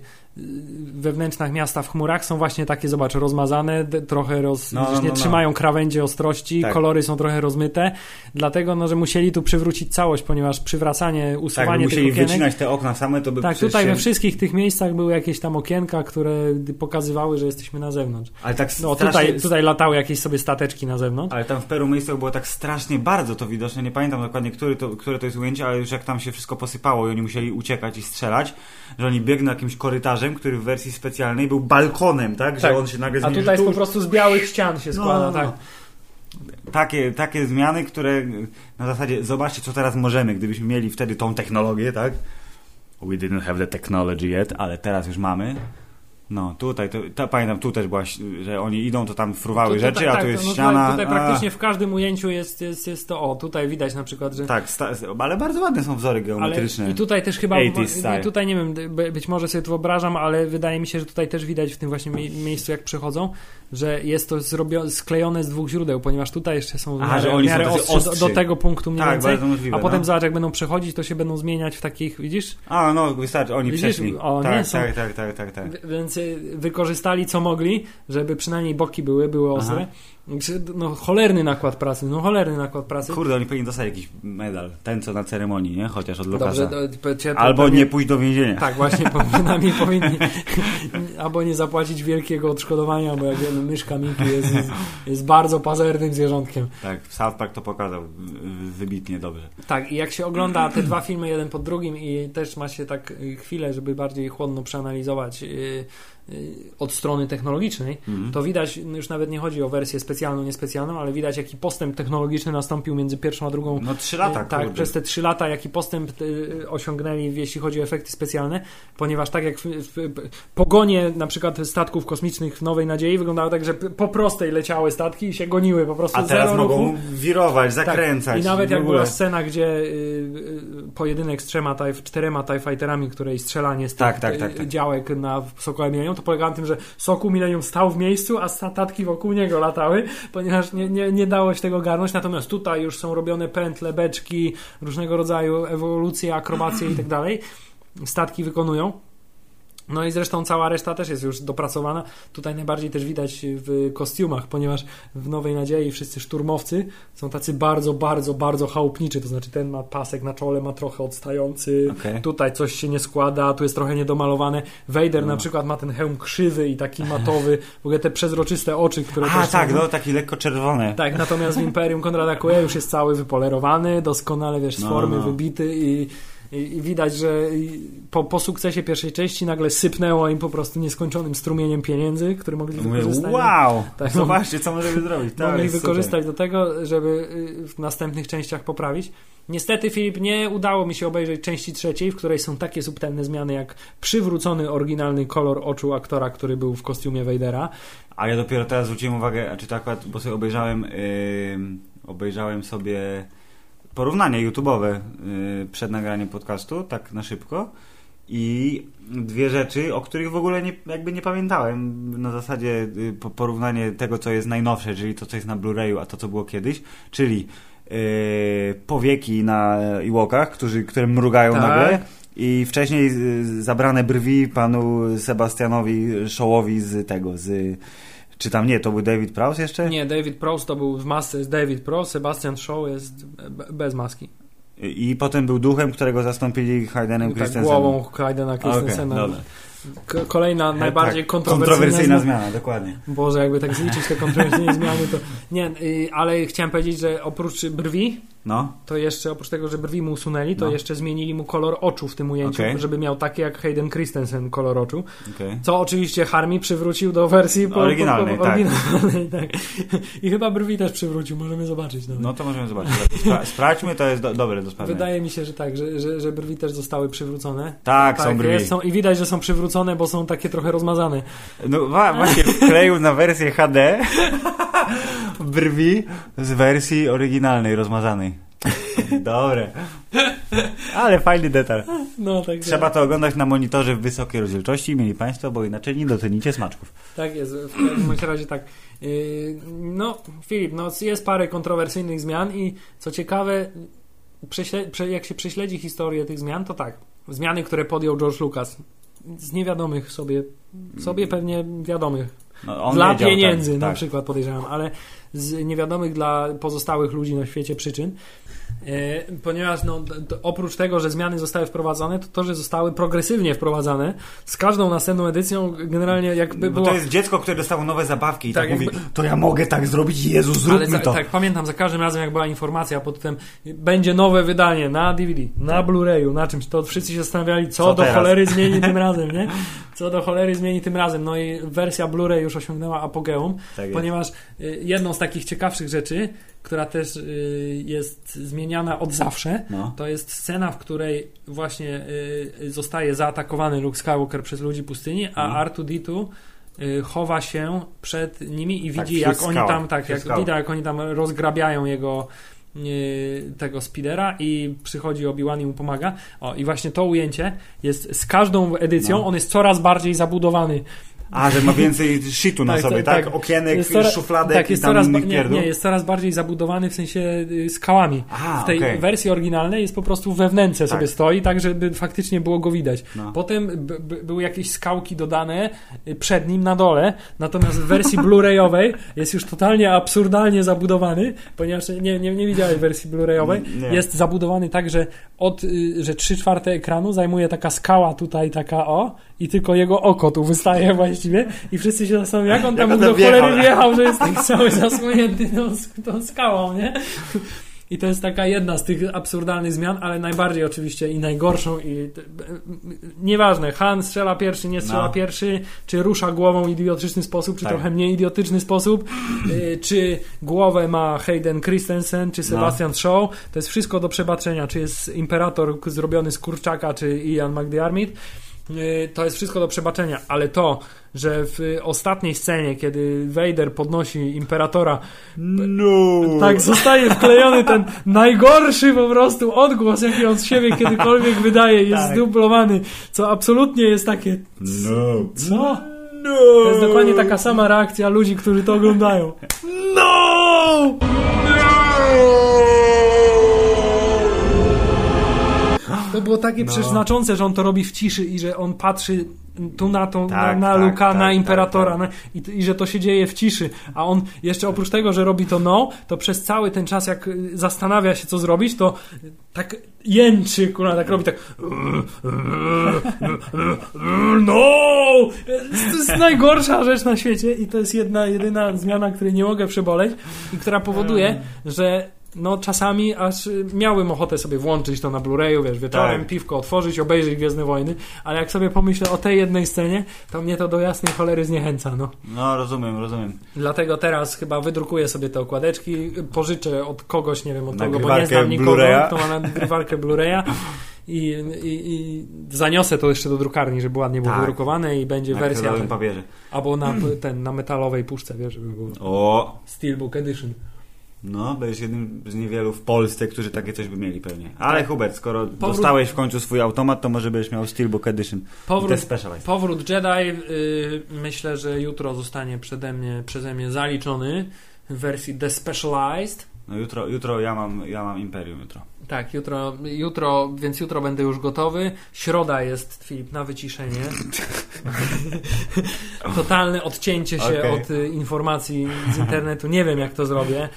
we wnętrzach miasta w chmurach są właśnie takie, zobacz, rozmazane, trochę roz, No, no, nie no, trzymają krawędzi ostrości, Tak. kolory są trochę rozmyte, dlatego, no, że musieli tu przywrócić całość, ponieważ przywracanie, Tak, usuwanie by musieli tych okienek, wycinać te okna same, to by tak, tutaj się... we wszystkich tych miejscach były jakieś tam okienka, które pokazywały, że jesteśmy na zewnątrz. Ale tak No strasznie... tutaj, tutaj latały jakieś sobie stateczki na zewnątrz. Ale tam w Peru miejscach było tak strasznie bardzo to widoczne. Nie pamiętam dokładnie, który to, które to jest ujęcie, ale już jak tam się wszystko posypało i oni musieli uciekać i strzelać, że oni biegną jakimś korytarzem, który w wersji specjalnej był balkonem, tak? Tak. Że on się nagle A zmienił. tutaj jest tu- po prostu z białych ścian się No, składa, no, no. tak. Takie, takie zmiany, które na zasadzie zobaczcie, co teraz możemy, gdybyśmy mieli wtedy tą technologię, tak? We didn't have the technology yet, ale teraz już mamy. No, tutaj, to, to, pamiętam, tu też była, że oni idą, to tam fruwały rzeczy, tak, a tu tak, jest no ściana. Tutaj, tutaj praktycznie w każdym ujęciu jest, jest, jest to, o, tutaj widać na przykład, że... Tak, sta, ale bardzo ładne są wzory Ale geometryczne. i tutaj też chyba, 80s style. i tutaj nie wiem, by- być może sobie to wyobrażam, ale wydaje mi się, że tutaj też widać w tym właśnie mie- miejscu, jak przechodzą, że jest to zrobio- sklejone z dwóch źródeł, ponieważ tutaj jeszcze są Aha, że oni są do, do tego punktu mniej Tak, więcej, możliwe. a potem no. zobacz, jak będą przechodzić, to się będą zmieniać w takich, widzisz? A, no, wystarczy, oni Widzisz? przeszli. O, tak, nie, są- tak, tak, tak, tak, tak. W- Więc wykorzystali co mogli, żeby przynajmniej boki były, były ostre. Aha. No cholerny nakład pracy, no cholerny nakład pracy. Kurde, oni powinni dostać jakiś medal. Ten, co na ceremonii, nie? Chociaż od Lukasa. Dobrze, to Albo pewnie- nie pójść do więzienia. Tak, właśnie, przynajmniej powinni albo nie zapłacić wielkiego odszkodowania, bo jak wiemy, myszka Miki jest, jest, jest bardzo pazernym zwierzątkiem. Tak, South Park to pokazał wybitnie dobrze. Tak, i jak się ogląda te dwa filmy jeden po drugim i też ma się tak y, chwilę, żeby bardziej chłodno przeanalizować y, od strony technologicznej, Mhm. to widać, no już nawet nie chodzi o wersję specjalną, niespecjalną, ale widać jaki postęp technologiczny nastąpił między pierwszą a drugą No trzy lata, Y, Tak, kurde. przez te trzy lata jaki postęp y, osiągnęli, jeśli chodzi o efekty specjalne, ponieważ tak jak w, w, pogonie na przykład statków kosmicznych w Nowej Nadziei wyglądało tak, że po prostej leciały statki i się goniły po prostu A teraz zero mogą ruchu. wirować, Tak. zakręcać. I nawet jak była scena, gdzie y, y, pojedynek z trzema TIE, czterema TIE Fighterami, której strzelanie z tych Tak, tak, tak, y, tak. działek na Sokole Millennium, to polegało na tym, że Sokół Millennium stał w miejscu, a statki wokół niego latały, ponieważ nie, nie, nie dało się tego garnąć. Natomiast tutaj już są robione pętle, beczki, różnego rodzaju ewolucje, akrobacje i tak dalej. Statki wykonują. No i zresztą cała reszta też jest już dopracowana. Tutaj najbardziej też widać w kostiumach, ponieważ w Nowej Nadziei wszyscy szturmowcy są tacy bardzo, bardzo, bardzo chałupniczy. To znaczy ten ma pasek na czole, ma trochę odstający. Okej. Tutaj coś się nie składa, tu jest trochę niedomalowane. Vader No. na przykład ma ten hełm krzywy i taki matowy. W ogóle te przezroczyste oczy, które A tak, są... no taki lekko czerwone. Tak, natomiast w Imperium Konrada Kueja już jest cały wypolerowany, doskonale wiesz, z No, formy no. wybity i, i, i widać, że po, po sukcesie pierwszej części nagle sypnęło im po prostu nieskończonym strumieniem pieniędzy, który mogli Mówię, wykorzystać. wow, Tak, zobaczcie co możemy zrobić. Tak, mogli super. wykorzystać do tego, żeby y, w następnych częściach poprawić. Niestety, Filip, nie udało mi się obejrzeć części trzeciej, w której są takie subtelne zmiany, jak przywrócony oryginalny kolor oczu aktora, który był w kostiumie Vadera. A ja dopiero teraz zwróciłem uwagę, czy to akurat, bo sobie obejrzałem, yy, obejrzałem sobie porównanie YouTube'owe yy, przed nagraniem podcastu, tak na szybko. I dwie rzeczy, o których w ogóle nie, jakby nie pamiętałem. Na zasadzie po- porównanie tego, co jest najnowsze, czyli to, co jest na Blu-rayu, a to, co było kiedyś. Czyli yy, powieki na Iwokach, którzy, które mrugają Tak. nagle. I wcześniej y, zabrane brwi panu Sebastianowi Showowi z tego, z... Czy tam nie, to był David Prowse jeszcze? Nie, David Prost to był w masce, jest David Prost, Sebastian Shaw jest be- bez maski. I potem był duchem, którego zastąpili Haydenem Tak, Christensenem. głową Haydena Christensena. dobra. K- kolejna najbardziej tak, kontrowersyjna, kontrowersyjna zmiana. zmiana, dokładnie. Boże, jakby tak zliczyć te kontrowersyjne zmiany, to nie, y, ale chciałem powiedzieć, że oprócz brwi, No, to jeszcze oprócz tego, że brwi mu usunęli, to No. jeszcze zmienili mu kolor oczu w tym ujęciu, Okej. żeby miał takie jak Hayden Christensen kolor oczu. okej. Co oczywiście Harmi przywrócił do wersji po, Oryginalnej, po, po, tak. oryginalnej, tak. I chyba brwi też przywrócił, możemy zobaczyć. Nawet. No to możemy zobaczyć. Spra- sprawdźmy, to jest do, dobre do sprawdzenia. Wydaje mi się, że tak, że, że, że brwi też zostały przywrócone. Tak, są brwi. Jest, są, I widać, że są przywrócone, bo są takie trochę rozmazane. No właśnie wkleił na wersję HD brwi z wersji oryginalnej, rozmazanej. Dobre. Ale fajny detal. No, tak, Trzeba to oglądać na monitorze w wysokiej rozdzielczości, mieli Państwo, bo inaczej nie docenicie smaczków. tak jest. W każdym razie tak. Yy, No, Filip, no, jest parę kontrowersyjnych zmian i co ciekawe, jak się prześledzi historię tych zmian, to tak. Zmiany, które podjął George Lucas. Z niewiadomych sobie, sobie pewnie wiadomych No, dla pieniędzy tak, na tak. przykład podejrzewam, ale z niewiadomych dla pozostałych ludzi na świecie przyczyn. E, ponieważ no, oprócz tego, że zmiany zostały wprowadzone, to to, że zostały progresywnie wprowadzane, z każdą następną edycją generalnie jakby Bo było... to jest dziecko, które dostało nowe zabawki i tak, Tak, mówi, jakby- to ja mogę tak zrobić, Jezu, zróbmy Ale za, to. tak, pamiętam, za każdym razem jak była informacja pod tym, będzie nowe wydanie na DVD, na Blu-rayu, na czymś, to wszyscy się zastanawiali, co, Co do teraz? cholery zmieni tym razem, nie? Co do cholery zmieni tym razem. No i wersja Blu-ray już osiągnęła apogeum, Tak ponieważ y, jedną z takich ciekawszych rzeczy, która też y, jest zmieniana od zawsze, No. to jest scena, w której właśnie y, zostaje zaatakowany Luke Skywalker przez ludzi pustyni, a Mhm. R2D2 y, chowa się przed nimi i Tak, widzi, jak oni tam, tak, jak widać, jak oni tam rozgrabiają jego y, tego speedera i przychodzi Obi-Wan i mu pomaga. O, i właśnie to ujęcie jest z każdą edycją, No. on jest coraz bardziej zabudowany. A, że ma więcej shitu na Tak, sobie, tak, tak? tak. Okienek, Jest coraz- szufladek tak, i jest tam coraz, innych nie, pierdół. nie, jest coraz bardziej zabudowany w sensie y, skałami. W tej okej. wersji oryginalnej jest po prostu we wnęce sobie Tak. stoi, tak żeby faktycznie było go widać. No. Potem były jakieś skałki dodane y, przed nim na dole, natomiast w wersji Blu-rayowej jest już totalnie absurdalnie zabudowany, ponieważ nie, nie, nie widziałeś wersji Blu-rayowej. Jest zabudowany tak, że od, y, że 3 czwarte ekranu zajmuje taka skała tutaj, taka o, i tylko jego oko tu wystaje właściwie i wszyscy się zastanawiają, jak on tam Jak on do cholery wjechał, że jest tak cały zasłonięty tą, tą skałą, nie? I to jest taka jedna z tych absurdalnych zmian, ale najbardziej oczywiście i najgorszą i nieważne, Han strzela pierwszy, nie strzela No. pierwszy, czy rusza głową w idiotyczny sposób, czy Tak. trochę mniej idiotyczny sposób, y, czy głowę ma Hayden Christensen, czy Sebastian Shaw, to jest wszystko do przebaczenia, czy jest Imperator zrobiony z kurczaka, czy Ian McDiarmid, to jest wszystko do przebaczenia, ale to, że w ostatniej scenie, kiedy Vader podnosi Imperatora No! tak, zostaje wklejony ten najgorszy po prostu odgłos, jaki on z siebie kiedykolwiek wydaje, jest Tak. zdublowany, co absolutnie jest takie No! co? No! To jest dokładnie taka sama reakcja ludzi, którzy to oglądają. No! To było takie No. przecież znaczące, że on to robi w ciszy i że on patrzy tu na tą, Tak, na, na tak, Luka, tak, na tak, Imperatora tak. I, i że to się dzieje w ciszy. A on jeszcze oprócz tego, że robi to no, to przez cały ten czas jak y, zastanawia się co zrobić, to tak jęczy, kurwa, tak robi tak no! To jest najgorsza rzecz na świecie i to jest jedna, jedyna zmiana, której nie mogę przeboleć i która powoduje, że no czasami aż miałem ochotę sobie włączyć to na Blu-rayu, wiesz, wieczorem, Tak. piwko otworzyć, obejrzeć Gwiezdne Wojny, ale jak sobie pomyślę o tej jednej scenie, to mnie to do jasnej cholery zniechęca, no. No, rozumiem, rozumiem. Dlatego teraz chyba wydrukuję sobie te okładeczki, pożyczę od kogoś, nie wiem od kogo, bo nie znam nikogo, kto ma nagrywarkę Blu-raya i, i, i zaniosę to jeszcze do drukarni, żeby ładnie było Tak. wydrukowane i będzie Na wersja królowym papierze. albo na, ten, na metalowej puszce, wiesz, żeby było O! Steelbook Edition. No, będziesz jednym z niewielu w Polsce, którzy takie coś by mieli pewnie. Ale Tak. Hubert, skoro Powrót- dostałeś w końcu swój automat, to może będziesz miał Steelbook Edition. Powrót, powrót Jedi y, myślę, że jutro zostanie przede mnie, przeze mnie zaliczony w wersji The Specialized. No jutro, jutro ja mam, ja mam Imperium jutro. Tak, jutro, jutro, więc jutro będę już gotowy. Środa jest, Filip, na wyciszenie. Totalne odcięcie się Okej. od y, informacji z internetu. Nie wiem, jak to zrobię.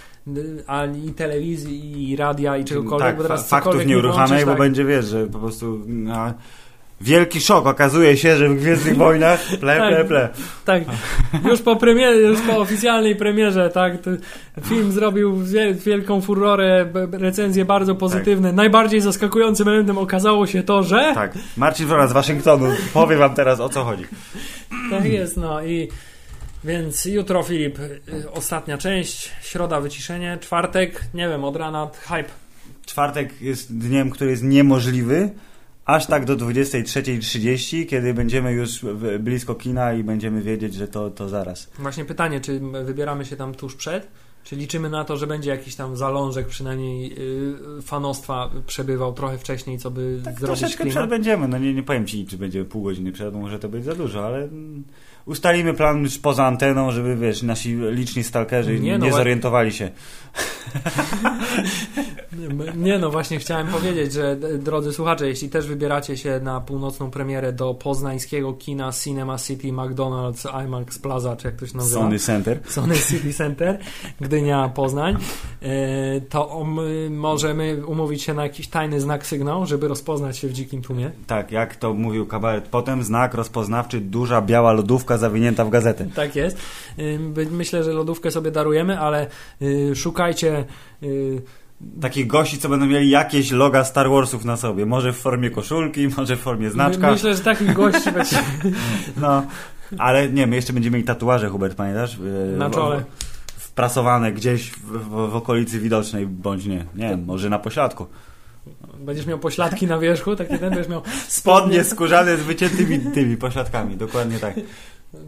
Ani telewizji, i radia, i czegokolwiek, tak, bo teraz fa- faktów nie uruchamiaj, bo tak. będzie, wiesz, że po prostu... No, wielki szok, okazuje się, że w Gwiezdnych Wojnach ple, Tak. ple, ple. Tak, już po premierze, już po oficjalnej premierze, tak, film zrobił wie- wielką furorę, recenzje bardzo pozytywne. Najbardziej zaskakującym elementem okazało się to, że Tak, Marcin Wrona z Waszyngtonu powie wam teraz o co chodzi. tak jest, no i więc jutro Filip, y, ostatnia część, środa wyciszenie, czwartek, nie wiem, od rana hype. Czwartek jest dniem, który jest niemożliwy, aż tak do 23.30, kiedy będziemy już blisko kina i będziemy wiedzieć, że to, to zaraz. Właśnie pytanie, czy wybieramy się tam tuż przed? Czy liczymy na to, że będzie jakiś tam zalążek przynajmniej y, fanostwa przebywał trochę wcześniej, co by Tak zrobić troszeczkę klimat? przed będziemy, no nie, nie powiem Ci, czy będzie pół godziny przed, może to być za dużo, ale mm, ustalimy plan już poza anteną, żeby, wiesz, nasi liczni stalkerzy Nie, nie, no, zorientowali się. Nie no, właśnie chciałem powiedzieć, że drodzy słuchacze, jeśli też wybieracie się na północną premierę do poznańskiego kina Cinema City McDonald's IMAX Plaza, czy jak to się nazywa? Sony Center. Sony City Center, Gdynia, Poznań, e, to możemy umówić się na jakiś tajny znak sygnał, żeby rozpoznać się w dzikim tłumie. Tak, jak to mówił kabaret. Potem znak rozpoznawczy, duża biała lodówka zawinięta w gazetę. Tak jest. Y, Myślę, że lodówkę sobie darujemy, ale y, szukajcie y, Takich gości, co będą mieli jakieś loga Star Warsów na sobie. Może w formie koszulki, może w formie znaczka. My, myślę, że takich gości będzie No, ale nie, my jeszcze będziemy mieli tatuaże, Hubert, pamiętasz? Yy, na czole. Wprasowane gdzieś w, w, w okolicy widocznej, bądź nie. Nie wiem, może na pośladku. Będziesz miał pośladki na wierzchu, tak ten będziesz miał Spodnie skórzane z wyciętymi tymi pośladkami, dokładnie tak.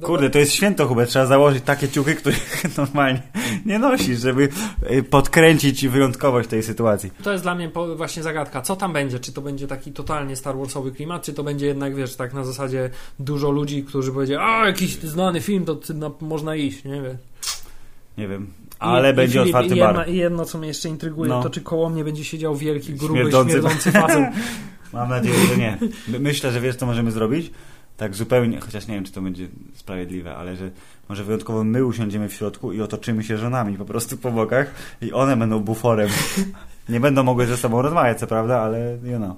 Kurde, to jest święto, Hubert, trzeba założyć takie ciuchy, których normalnie nie nosisz, żeby y, podkręcić wyjątkowość tej sytuacji. To jest dla mnie właśnie zagadka. Co tam będzie? Czy to będzie taki totalnie Star Warsowy klimat, czy to będzie jednak, wiesz, tak na zasadzie dużo ludzi, którzy powiedzieli, a jakiś znany film, to na, można iść, nie wiem. Nie wiem, ale I, będzie i Filip, otwarty i bar. I jedno, co mnie jeszcze intryguje, No. to czy koło mnie będzie siedział wielki, gruby, Śmierdzący- śmierdzący facet. Mam nadzieję, że nie. My- Myślę, że wiesz, co możemy zrobić? Tak zupełnie, chociaż nie wiem, czy to będzie sprawiedliwe, ale że może wyjątkowo my usiądziemy w środku i otoczymy się żonami po prostu po bokach i one będą buforem. Nie będą mogły ze sobą rozmawiać, co prawda, ale you know.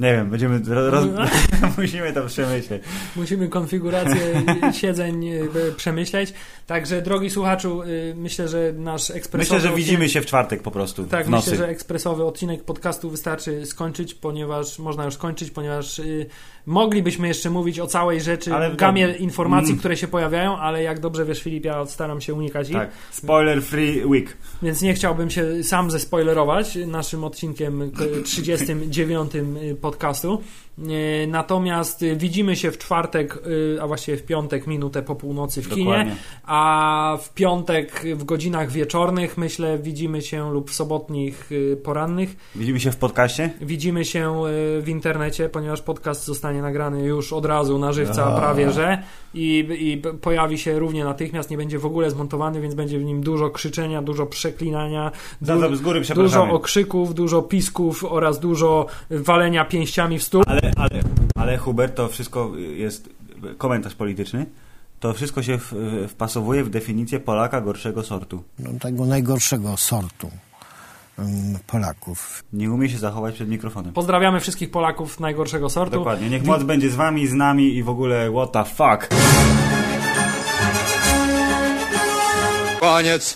Nie wiem, będziemy. Ro, roz... musimy to przemyśleć. Musimy konfigurację siedzeń y, przemyśleć. Także, drogi słuchaczu, y, myślę, że nasz ekspresowy. Myślę, że widzimy się w czwartek po prostu. Tak, myślę, że ekspresowy odcinek podcastu wystarczy skończyć, ponieważ można już skończyć, ponieważ y, moglibyśmy jeszcze mówić o całej rzeczy, Ale- gamie informacji, Mm. które się pojawiają, ale jak dobrze wiesz, Filip, ja staram się unikać ich. Tak. Spoiler free week. Więc nie chciałbym się sam zespoilerować naszym odcinkiem k- 39 podcastu. E, Natomiast e, widzimy się w czwartek, e, a właściwie w piątek, minutę po północy w kinie, Dokładnie. a w piątek w godzinach wieczornych, myślę, widzimy się lub w sobotnich e, porannych. Widzimy się w podcaście. Widzimy się w internecie, ponieważ podcast zostanie nagrany już od razu na żywca A. prawie, że i, i pojawi się równie natychmiast, nie będzie w ogóle zmontowany, więc będzie w nim dużo krzyczenia, dużo przeklinania, du- z góry dużo okrzyków, dużo pisków oraz dużo walenia pięściami w stół. Ale, ale, ale Hubert, to wszystko jest komentarz polityczny. To wszystko się w, wpasowuje w definicję Polaka gorszego sortu. no, tego najgorszego sortu mm, Polaków. Nie umie się zachować przed mikrofonem. Pozdrawiamy wszystkich Polaków najgorszego sortu. Dokładnie. Niech moc będzie z wami, z nami i w ogóle what the fuck. Koniec.